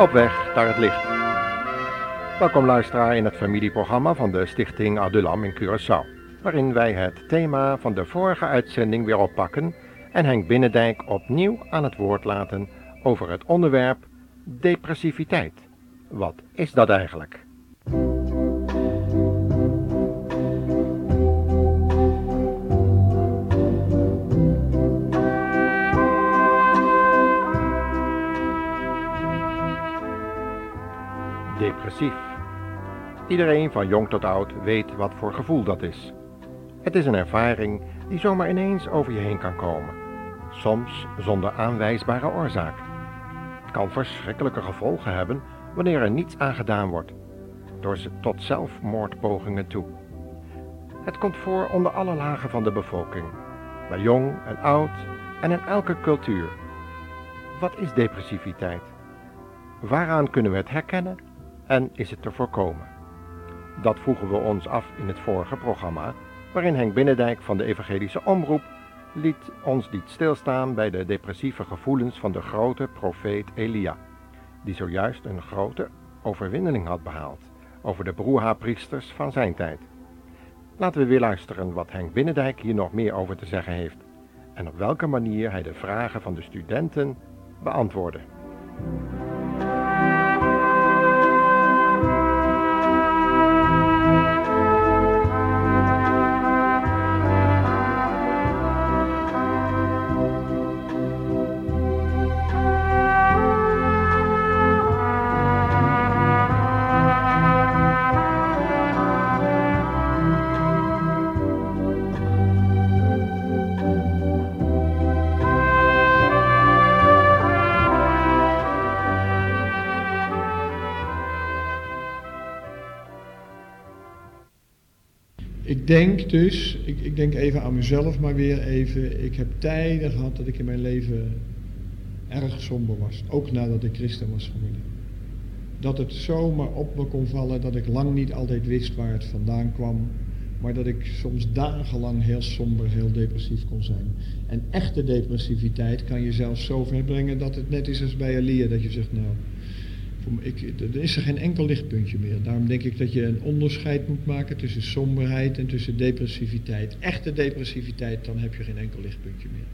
Op weg naar het licht. Welkom luisteraar in het familieprogramma van de Stichting Adulam in Curaçao, waarin wij het thema van de vorige uitzending weer oppakken en Henk Binnendijk opnieuw aan het woord laten over het onderwerp depressiviteit. Wat is dat eigenlijk? Iedereen van jong tot oud weet wat voor gevoel dat is. Het is een ervaring die zomaar ineens over je heen kan komen, soms zonder aanwijsbare oorzaak. Het kan verschrikkelijke gevolgen hebben wanneer er niets aan gedaan wordt, door ze tot zelfmoordpogingen toe. Het komt voor onder alle lagen van de bevolking, bij jong en oud en in elke cultuur. Wat is depressiviteit? Waaraan kunnen we het herkennen en is het te voorkomen? Dat vroegen we ons af in het vorige programma, waarin Henk Binnendijk van de Evangelische Omroep liet ons niet stilstaan bij de depressieve gevoelens van de grote profeet Elia, die zojuist een grote overwinning had behaald over de broerha-priesters van zijn tijd. Laten we weer luisteren wat Henk Binnendijk hier nog meer over te zeggen heeft en op welke manier hij de vragen van de studenten beantwoordde. Denk dus, ik, ik denk even aan mezelf, maar weer even, ik heb tijden gehad dat ik in mijn leven erg somber was. Ook nadat ik christen was geworden. Dat het zomaar op me kon vallen dat ik lang niet altijd wist waar het vandaan kwam. Maar dat ik soms dagenlang heel somber, heel depressief kon zijn. En echte depressiviteit kan je zelfs zo ver brengen dat het net is als bij Elia. Dat je zegt, nou, ik, er is er geen enkel lichtpuntje meer. Daarom denk ik dat je een onderscheid moet maken tussen somberheid en tussen depressiviteit. Echte depressiviteit, dan heb je geen enkel lichtpuntje meer.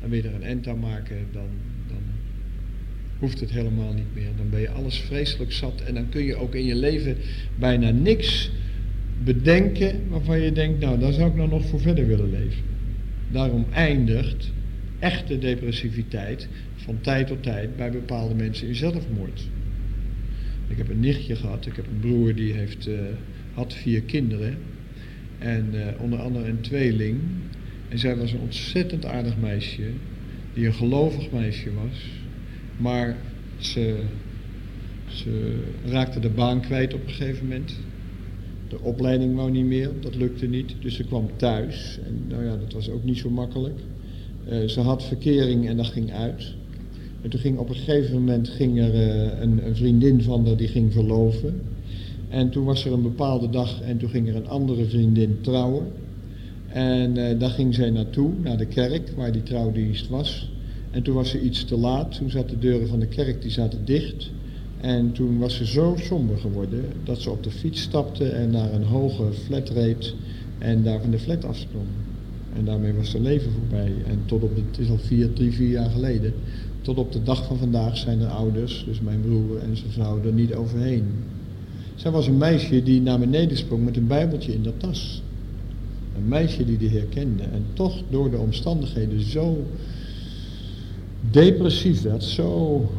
Dan wil je er een end aan maken, dan, dan hoeft het helemaal niet meer. Dan ben je alles vreselijk zat en dan kun je ook in je leven bijna niks bedenken waarvan je denkt, nou daar zou ik nou nog voor verder willen leven. Daarom eindigt echte depressiviteit van tijd tot tijd bij bepaalde mensen in zelfmoord. Ik heb een nichtje gehad, ik heb een broer die heeft, uh, had vier kinderen. En uh, onder andere een tweeling. En zij was een ontzettend aardig meisje, die een gelovig meisje was. Maar ze, ze raakte de baan kwijt op een gegeven moment. De opleiding wou niet meer, dat lukte niet. Dus ze kwam thuis. En nou ja, dat was ook niet zo makkelijk. Uh, ze had verkering en dat ging uit. En toen ging op een gegeven moment ging er uh, een, een, vriendin van haar die ging verloven. En toen was er een bepaalde dag en toen ging er een andere vriendin trouwen. En uh, daar ging zij naartoe, naar de kerk waar die trouwdienst was. En toen was ze iets te laat, toen zaten de deuren van de kerk die zaten dicht. En toen was ze zo somber geworden dat ze op de fiets stapte en naar een hoge flat reed en daar van de flat afsprong. En daarmee was haar leven voorbij. En tot op, het is al vier, drie, vier jaar geleden, tot op de dag van vandaag zijn de ouders, dus mijn broer en zijn vrouw, er niet overheen. Zij was een meisje die naar beneden sprong met een bijbeltje in de tas. Een meisje die de Heer kende en toch door de omstandigheden zo depressief werd, zo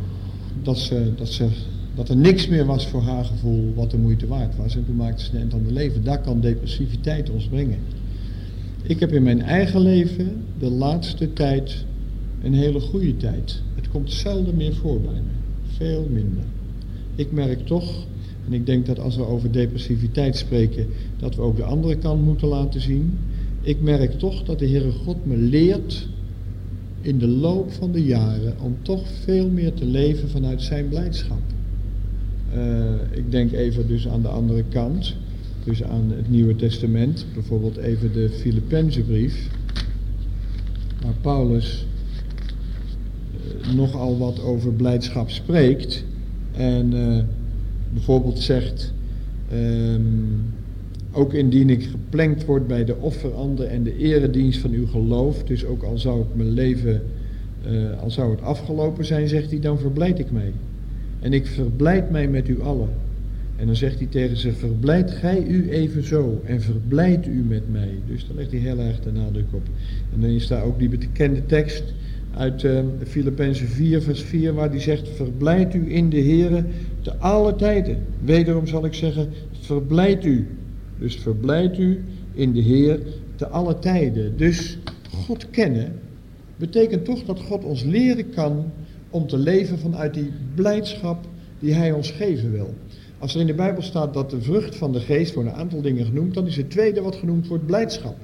dat, ze, dat, ze, dat er niks meer was voor haar gevoel wat de moeite waard was. En toen maakte ze een eind aan de leven. Daar kan depressiviteit ons brengen. Ik heb in mijn eigen leven de laatste tijd een hele goede tijd. Het komt zelden meer voor bij me. Veel minder. Ik merk toch, en ik denk dat als we over depressiviteit spreken, dat we ook de andere kant moeten laten zien. Ik merk toch dat de Heere God me leert in de loop van de jaren om toch veel meer te leven vanuit zijn blijdschap. Uh, ik denk even dus aan de andere kant, dus aan het Nieuwe Testament, bijvoorbeeld even de Filippenzenbrief, waar Paulus nogal wat over blijdschap spreekt. En eh, bijvoorbeeld zegt, ehm, ook indien ik geplenkt word bij de offeranden en de eredienst van uw geloof, dus ook al zou ik mijn leven, uh, al zou het afgelopen zijn, zegt hij, dan verblijd ik mij. En ik verblijd mij met u allen. En dan zegt hij tegen ze, verblijd gij u evenzo en verblijd u met mij. Dus daar legt hij heel erg de nadruk op. En dan is daar ook die bekende tekst uit uh, Filippenzen 4 vers 4 waar die zegt, verblijd u in de Here te alle tijden. Wederom zal ik zeggen, verblijd u. Dus verblijd u in de Heer te alle tijden. Dus God kennen betekent toch dat God ons leren kan om te leven vanuit die blijdschap die Hij ons geven wil. Als er in de Bijbel staat dat de vrucht van de geest wordt een aantal dingen genoemd, dan is het tweede wat genoemd wordt blijdschap.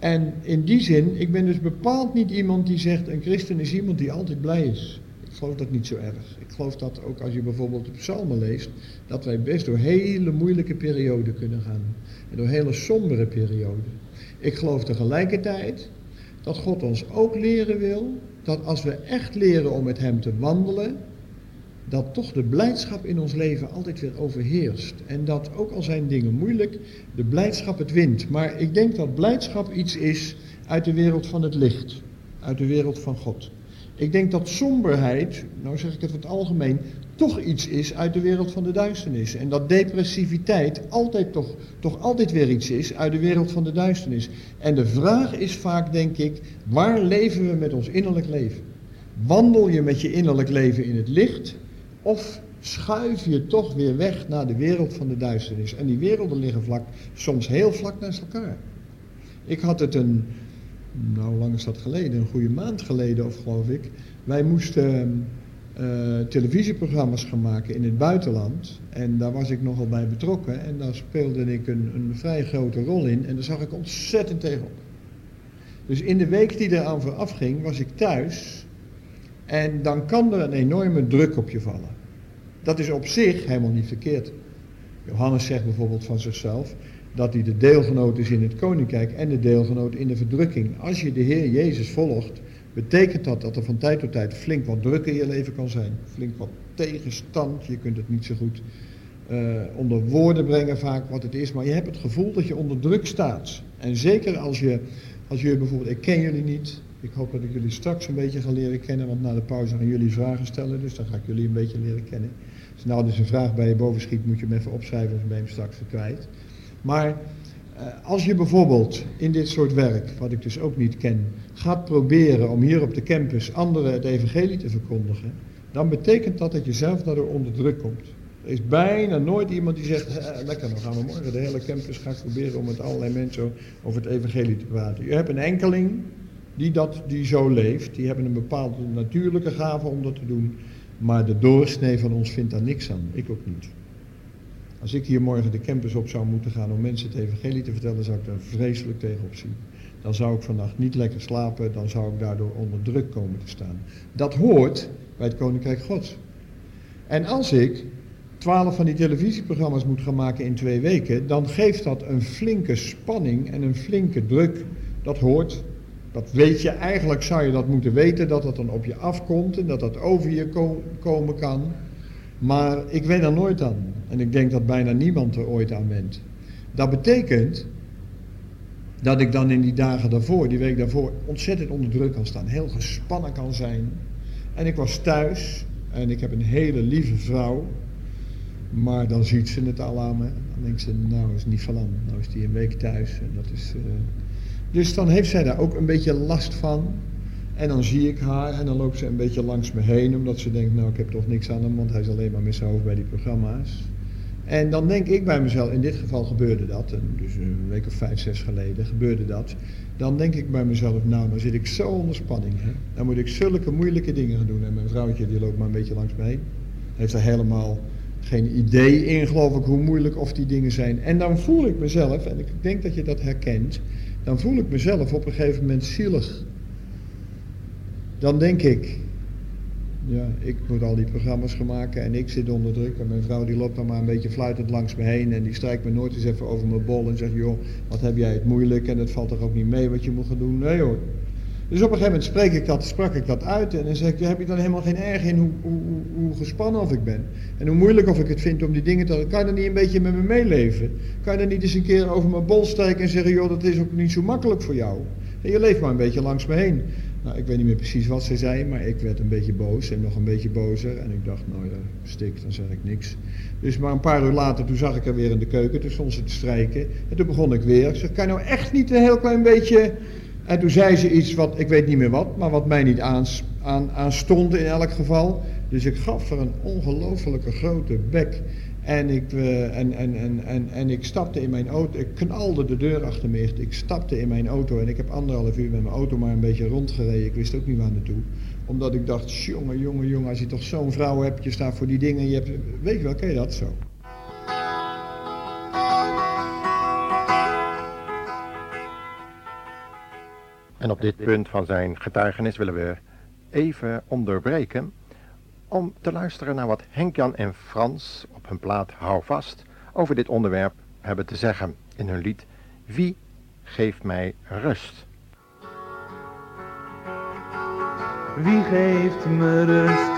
En in die zin, ik ben dus bepaald niet iemand die zegt, een christen is iemand die altijd blij is. Ik geloof dat niet zo erg. Ik geloof dat ook als je bijvoorbeeld de psalmen leest, dat wij best door hele moeilijke perioden kunnen gaan. En door hele sombere perioden. Ik geloof tegelijkertijd dat God ons ook leren wil, dat als we echt leren om met Hem te wandelen, dat toch de blijdschap in ons leven altijd weer overheerst. En dat ook al zijn dingen moeilijk, de blijdschap het wint. Maar ik denk dat blijdschap iets is uit de wereld van het licht, uit de wereld van God. Ik denk dat somberheid, nou zeg ik het wat algemeen, toch iets is uit de wereld van de duisternis. En dat depressiviteit altijd toch, toch altijd weer iets is uit de wereld van de duisternis. En de vraag is vaak, denk ik, waar leven we met ons innerlijk leven? Wandel je met je innerlijk leven in het licht of schuif je toch weer weg naar de wereld van de duisternis. En die werelden liggen vlak, soms heel vlak naast elkaar. Ik had het een, nou lang is dat geleden, een goede maand geleden of geloof ik. Wij moesten uh, televisieprogramma's gaan maken in het buitenland. En daar was ik nogal bij betrokken. En daar speelde ik een, een vrij grote rol in. En daar zag ik ontzettend tegenop. Dus in de week die eraan vooraf ging, was ik thuis en dan kan er een enorme druk op je vallen. Dat is op zich helemaal niet verkeerd. Johannes zegt bijvoorbeeld van zichzelf dat hij de deelgenoot is in het koninkrijk en de deelgenoot in de verdrukking. Als je de Heer Jezus volgt, betekent dat dat er van tijd tot tijd flink wat druk in je leven kan zijn. Flink wat tegenstand, je kunt het niet zo goed uh, onder woorden brengen vaak wat het is, maar je hebt het gevoel dat je onder druk staat. En zeker als je, als je bijvoorbeeld, ik ken jullie niet, ik hoop dat ik jullie straks een beetje ga leren kennen, want na de pauze gaan jullie vragen stellen, dus dan ga ik jullie een beetje leren kennen. Als nou dus een vraag bij je boven schiet, moet je hem even opschrijven, of ben je hem straks kwijt. Maar eh, als je bijvoorbeeld in dit soort werk, wat ik dus ook niet ken, gaat proberen om hier op de campus anderen het evangelie te verkondigen, dan betekent dat dat je zelf daardoor onder druk komt. Er is bijna nooit iemand die zegt, eh, lekker, dan gaan we morgen de hele campus gaan proberen om met allerlei mensen over het evangelie te praten. Je hebt een enkeling die, dat, die zo leeft, die hebben een bepaalde natuurlijke gave om dat te doen. Maar de doorsnee van ons vindt daar niks aan. Ik ook niet. Als ik hier morgen de campus op zou moeten gaan om mensen het evangelie te vertellen, zou ik daar vreselijk tegenop zien. Dan zou ik vannacht niet lekker slapen, dan zou ik daardoor onder druk komen te staan. Dat hoort bij het Koninkrijk Gods. En als ik twaalf van die televisieprogramma's moet gaan maken in twee weken, dan geeft dat een flinke spanning en een flinke druk. Dat hoort dat weet je, eigenlijk zou je dat moeten weten, dat dat dan op je afkomt en dat dat over je komen kan. Maar ik weet er nooit aan. En ik denk dat bijna niemand er ooit aan went. Dat betekent dat ik dan in die dagen daarvoor, die week daarvoor, ontzettend onder druk kan staan. Heel gespannen kan zijn. En ik was thuis en ik heb een hele lieve vrouw. Maar dan ziet ze het al aan me. Dan denkt ze, nou is niet van aan. Nou is die een week thuis. En dat is... Uh, dus dan heeft zij daar ook een beetje last van. En dan zie ik haar en dan loopt ze een beetje langs me heen, omdat ze denkt, nou ik heb toch niks aan hem, want hij is alleen maar met zijn bij die programma's. En dan denk ik bij mezelf, in dit geval gebeurde dat, dus een week of vijf, zes geleden gebeurde dat. Dan denk ik bij mezelf, nou dan zit ik zo onder spanning. Hè? Dan moet ik zulke moeilijke dingen gaan doen. En mijn vrouwtje die loopt maar een beetje langs me heen. Heeft er helemaal geen idee in, geloof ik, hoe moeilijk of die dingen zijn. En dan voel ik mezelf, en ik denk dat je dat herkent, dan voel ik mezelf op een gegeven moment zielig. Dan denk ik, ja, ik moet al die programma's gaan maken en ik zit onder druk. En mijn vrouw die loopt dan maar een beetje fluitend langs me heen en die strijkt me nooit eens even over mijn bol en zegt, joh, wat heb jij het moeilijk en het valt er ook niet mee wat je moet gaan doen. Nee hoor. Dus op een gegeven moment spreek ik dat, sprak ik dat uit en dan zeg ik, heb je dan helemaal geen erg in hoe, hoe, hoe, gespannen of ik ben? En hoe moeilijk of ik het vind om die dingen te... Kan je dan niet een beetje met me meeleven? Kan je dan niet eens een keer over mijn bol strijken en zeggen, joh, dat is ook niet zo makkelijk voor jou? En je leeft maar een beetje langs me heen. Nou, ik weet niet meer precies wat ze zei, maar ik werd een beetje boos en nog een beetje bozer. En ik dacht, nou ja, stik, dan zeg ik niks. Dus maar een paar uur later, toen zag ik haar weer in de keuken, toen stond ze te strijken. En toen begon ik weer. Ik zeg, kan je nou echt niet een heel klein beetje... En toen zei ze iets wat, ik weet niet meer wat, maar wat mij niet aan, aan, aan stond in elk geval. Dus ik gaf haar een ongelofelijke grote bek. En ik, uh, en, en, en, en, en ik stapte in mijn auto, ik knalde de deur achter me. Ik stapte in mijn auto en ik heb anderhalf uur met mijn auto maar een beetje rondgereden. Ik wist ook niet waar naartoe. Omdat ik dacht, jongen, jongen, jongen, als je toch zo'n vrouw hebt, je staat voor die dingen, je hebt, weet je wel, ken je dat zo? En op dit punt van zijn getuigenis willen we even onderbreken om te luisteren naar wat Henk-Jan en Frans op hun plaat Hou Vast over dit onderwerp hebben te zeggen in hun lied Wie geeft mij rust? Wie geeft me rust?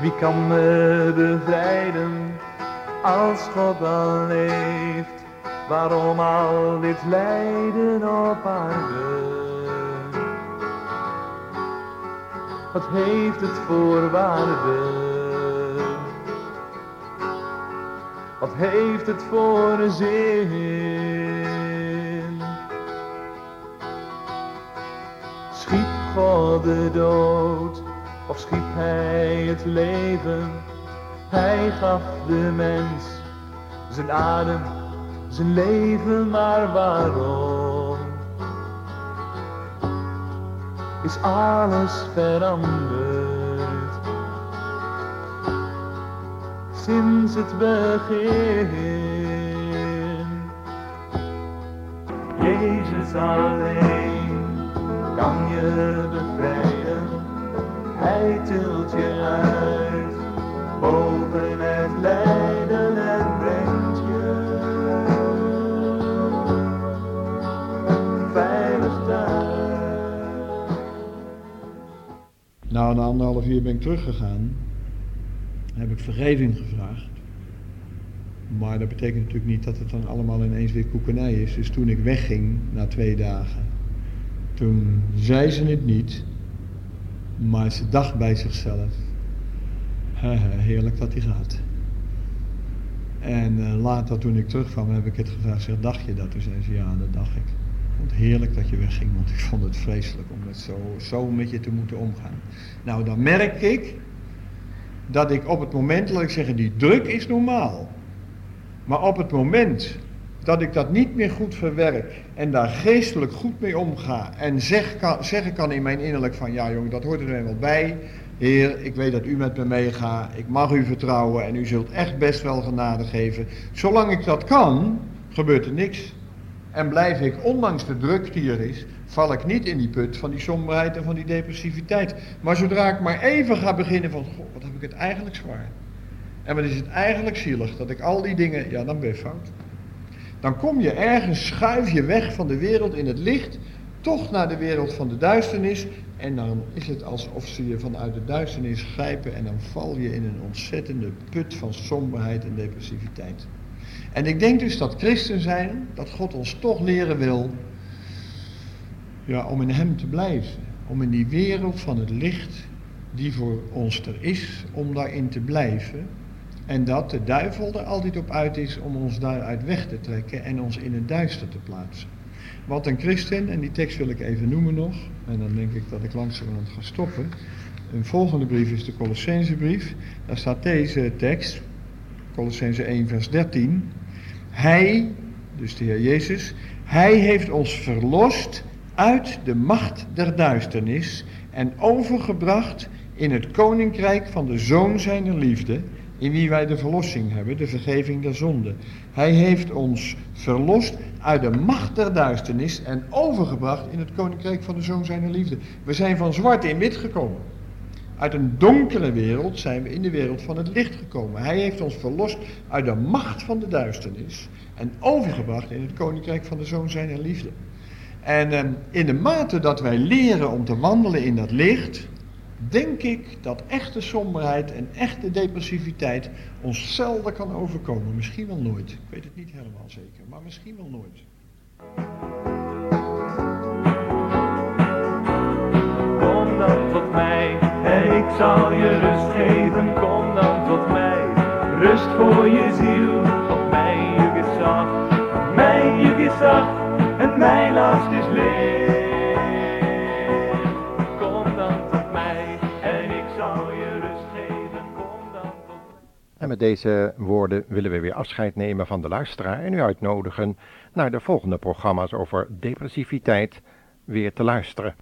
Wie kan me bevrijden als God al leeft? Waarom al dit lijden op aarde? Wat heeft het voor waarde? Wat heeft het voor een zin? Schiep God de dood of schiep hij het leven? Hij gaf de mens zijn adem, zijn leven, maar waarom? Is alles veranderd. Sinds het begin. Jezus alleen kan je bevrijden. Hij tilt je uit boven het lijden Nou, na anderhalf uur ben ik teruggegaan. Heb ik vergeving gevraagd. Maar dat betekent natuurlijk niet dat het dan allemaal ineens weer koekenij is. Dus toen ik wegging, na twee dagen, toen zei ze het niet. Maar ze dacht bij zichzelf, heerlijk dat hij gaat. En uh, later toen ik terugkwam heb ik het gevraagd, zeg, dacht je dat? Toen zei ze, ja, dat dacht ik vond het heerlijk dat je wegging, want ik vond het vreselijk om met zo, zo met je te moeten omgaan. Nou, dan merk ik dat ik op het moment, laat ik zeggen, die druk is normaal. Maar op het moment dat ik dat niet meer goed verwerk en daar geestelijk goed mee omga en zeg, kan, zeggen kan in mijn innerlijk van ja jongen, dat hoort er wel bij. Heer, ik weet dat u met me meegaat, ik mag u vertrouwen en u zult echt best wel genade geven. Zolang ik dat kan, gebeurt er niks. En blijf ik, ondanks de druk die er is, val ik niet in die put van die somberheid en van die depressiviteit. Maar zodra ik maar even ga beginnen van, goh, wat heb ik het eigenlijk zwaar. En wat is het eigenlijk zielig dat ik al die dingen, ja dan ben je fout. Dan kom je ergens, schuif je weg van de wereld in het licht, toch naar de wereld van de duisternis. En dan is het alsof ze je vanuit de duisternis grijpen en dan val je in een ontzettende put van somberheid en depressiviteit. En ik denk dus dat christen zijn, dat God ons toch leren wil, ja, om in Hem te blijven. Om in die wereld van het licht die voor ons er is, om daarin te blijven. En dat de duivel er altijd op uit is om ons daaruit weg te trekken en ons in het duister te plaatsen. Wat een christen, en die tekst wil ik even noemen nog, en dan denk ik dat ik langzamerhand ga stoppen. Een volgende brief is de Colossensebrief. Daar staat deze tekst, Colossense 1 vers 13. Hij, dus de Heer Jezus, hij heeft ons verlost uit de macht der duisternis en overgebracht in het koninkrijk van de Zoon zijner liefde, in wie wij de verlossing hebben, de vergeving der zonde. Hij heeft ons verlost uit de macht der duisternis en overgebracht in het koninkrijk van de Zoon zijner liefde. We zijn van zwart in wit gekomen. Uit een donkere wereld zijn we in de wereld van het licht gekomen. Hij heeft ons verlost uit de macht van de duisternis en overgebracht in het koninkrijk van de Zoon zijner liefde. En ehm, in de mate dat wij leren om te wandelen in dat licht, denk ik dat echte somberheid en echte depressiviteit ons zelden kan overkomen. Misschien wel nooit. Ik weet het niet helemaal zeker, maar misschien wel nooit. Zal je rust geven. Kom dan tot mij, rust voor je ziel. Op mij je is zacht, op mij je is zacht en mijn last is leeg. Kom dan tot mij en ik zal je rust geven. Kom dan tot. En met deze woorden willen we weer afscheid nemen van de luisteraar en u uitnodigen naar de volgende programma's over depressiviteit weer te luisteren.